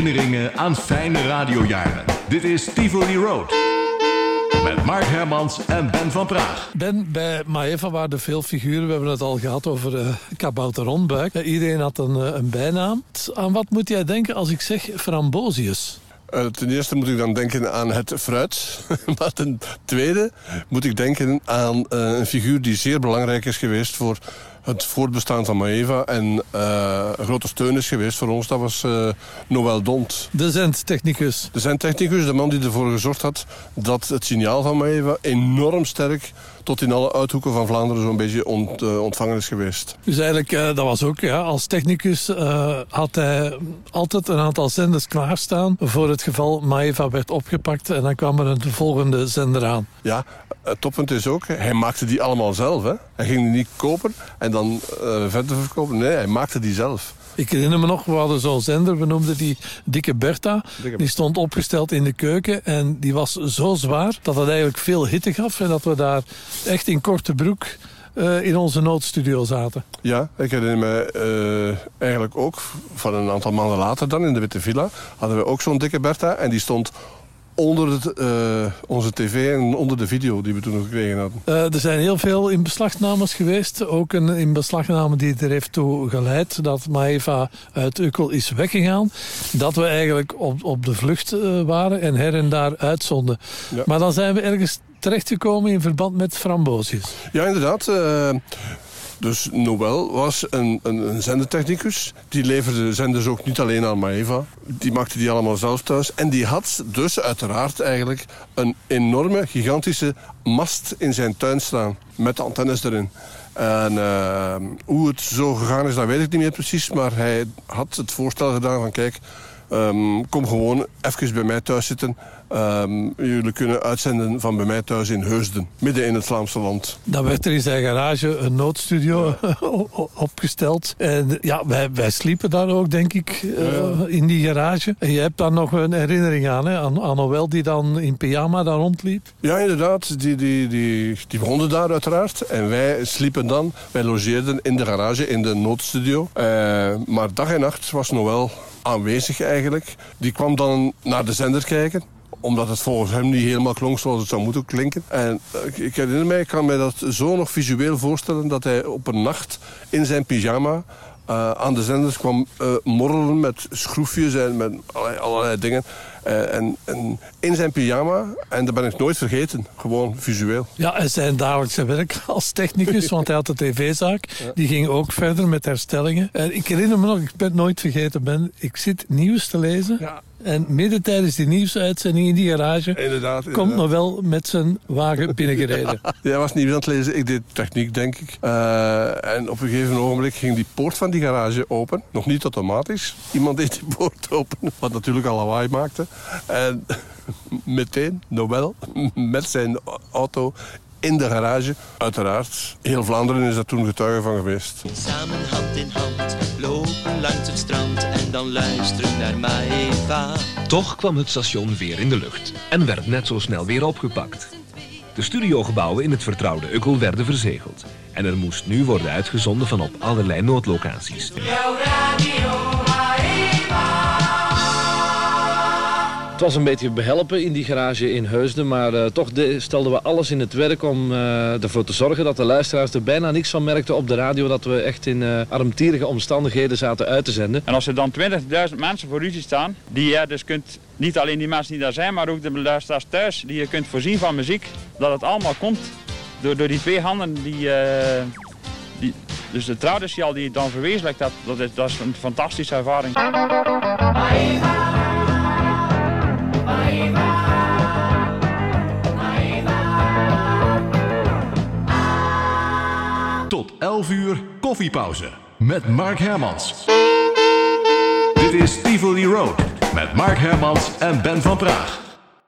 herinneringen aan fijne radiojaren. Dit is Tivoli Road. Met Mark Hermans en Ben van Praag. Ben, bij Maeva waren er veel figuren. We hebben het al gehad over uh, kabouter Rondbuik. Uh, iedereen had een, uh, een bijnaam. Aan wat moet jij denken als ik zeg Frambozius? Uh, ten eerste moet ik dan denken aan het fruit. maar ten tweede moet ik denken aan uh, een figuur die zeer belangrijk is geweest voor het voortbestaan van Maeva. En uh, een grote steun is geweest voor ons, dat was Noël Dont. De zendtechnicus. De zendtechnicus, de man die ervoor gezorgd had dat het signaal van Maeva enorm sterk tot in alle uithoeken van Vlaanderen zo'n beetje ont, uh, ontvangen is geweest. Dus eigenlijk, uh, dat was ook, ja, als technicus uh, had hij altijd een aantal zenders klaarstaan voor het geval Maeva werd opgepakt en dan kwam er een volgende zender aan. Ja, het toppunt is ook, hij maakte die allemaal zelf. Hè. Hij ging die niet kopen en dan verder verkopen. Nee, hij maakte die zelf. Ik herinner me nog, we hadden zo'n zender, we noemden die Dikke Bertha. Die stond opgesteld in de keuken en die was zo zwaar dat het eigenlijk veel hitte gaf. En dat we daar echt in korte broek uh, in onze noodstudio zaten. Ja, ik herinner me uh, eigenlijk ook van een aantal maanden later dan in de Witte Villa... hadden we ook zo'n Dikke Bertha en die stond onder het, uh, onze tv en onder de video die we toen nog gekregen hadden. Uh, er zijn heel veel inbeslagnames geweest. Ook een inbeslagname die er heeft toe geleid dat Maeva uit Ukkel is weggegaan. Dat we eigenlijk op, op de vlucht uh, waren en her en daar uitzonden. Ja. Maar dan zijn we ergens terechtgekomen in verband met framboosjes. Ja, inderdaad. Dus Nobel was een, een, een zendertechnicus. Die leverde zenders ook niet alleen aan Maeva. Die maakte die allemaal zelf thuis. En die had dus uiteraard eigenlijk een enorme, gigantische mast in zijn tuin staan. Met antennes erin. En uh, hoe het zo gegaan is, dat weet ik niet meer precies. Maar hij had het voorstel gedaan van kijk... Um, kom gewoon even bij mij thuis zitten. Um, jullie kunnen uitzenden van bij mij thuis in Heusden, midden in het Vlaamse land. Dan werd er in zijn garage een noodstudio ja. opgesteld. En ja, wij, wij sliepen daar ook, denk ik, uh, ja. in die garage. En je hebt daar nog een herinnering aan, hè? aan, aan Noël die dan in pyjama daar rondliep. Ja, inderdaad. Die, die, die, die woonden daar uiteraard. En wij sliepen dan, wij logeerden in de garage, in de noodstudio. Uh, maar dag en nacht was Noël aanwezig eigenlijk. Die kwam dan naar de zender kijken omdat het volgens hem niet helemaal klonk zoals het zou moeten klinken. En ik herinner mij, ik kan mij dat zo nog visueel voorstellen... dat hij op een nacht in zijn pyjama uh, aan de zenders kwam uh, morrelen met schroefjes en met allerlei dingen. Uh, en, en, in zijn pyjama, en dat ben ik nooit vergeten, gewoon visueel. Ja, en zijn dagelijkse werk als technicus, want hij had de tv-zaak. Ja. Die ging ook verder met herstellingen. En ik herinner me nog, ik ben het nooit vergeten, ben, ik zit nieuws te lezen. Ja. En midden tijdens die nieuwsuitzending in die garage... Inderdaad, komt nog wel met zijn wagen binnengereden. Jij was niet aan het lezen, ik deed techniek, denk ik. Uh, en op een gegeven ogenblik ging die poort van die garage open. Nog niet automatisch. Iemand deed die poort open, wat natuurlijk al lawaai maakte. En meteen, Nobel, met zijn auto in de garage. Uiteraard, heel Vlaanderen is daar toen getuige van geweest. Samen hand in hand, lopen langs het strand en dan luisteren naar Maeva. Toch kwam het station weer in de lucht en werd net zo snel weer opgepakt. De studiogebouwen in het vertrouwde Ukkel werden verzegeld. En er moest nu worden uitgezonden van op allerlei noodlocaties. Het was een beetje behelpen in die garage in Heusden, maar uh, toch de, stelden we alles in het werk om uh, ervoor te zorgen dat de luisteraars er bijna niks van merkten op de radio dat we echt in uh, armtierige omstandigheden zaten uit te zenden. En als er dan 20.000 mensen voor u staan, die je dus kunt, niet alleen die mensen die daar zijn, maar ook de luisteraars thuis, die je kunt voorzien van muziek, dat het allemaal komt door, door die twee handen die... die dus de traditie die je dan verwezenlijkt, dat, dat, is, dat is een fantastische ervaring. 11 uur koffiepauze met Mark Hermans. Dit is Tivoli Road met Mark Hermans en Ben van Praag.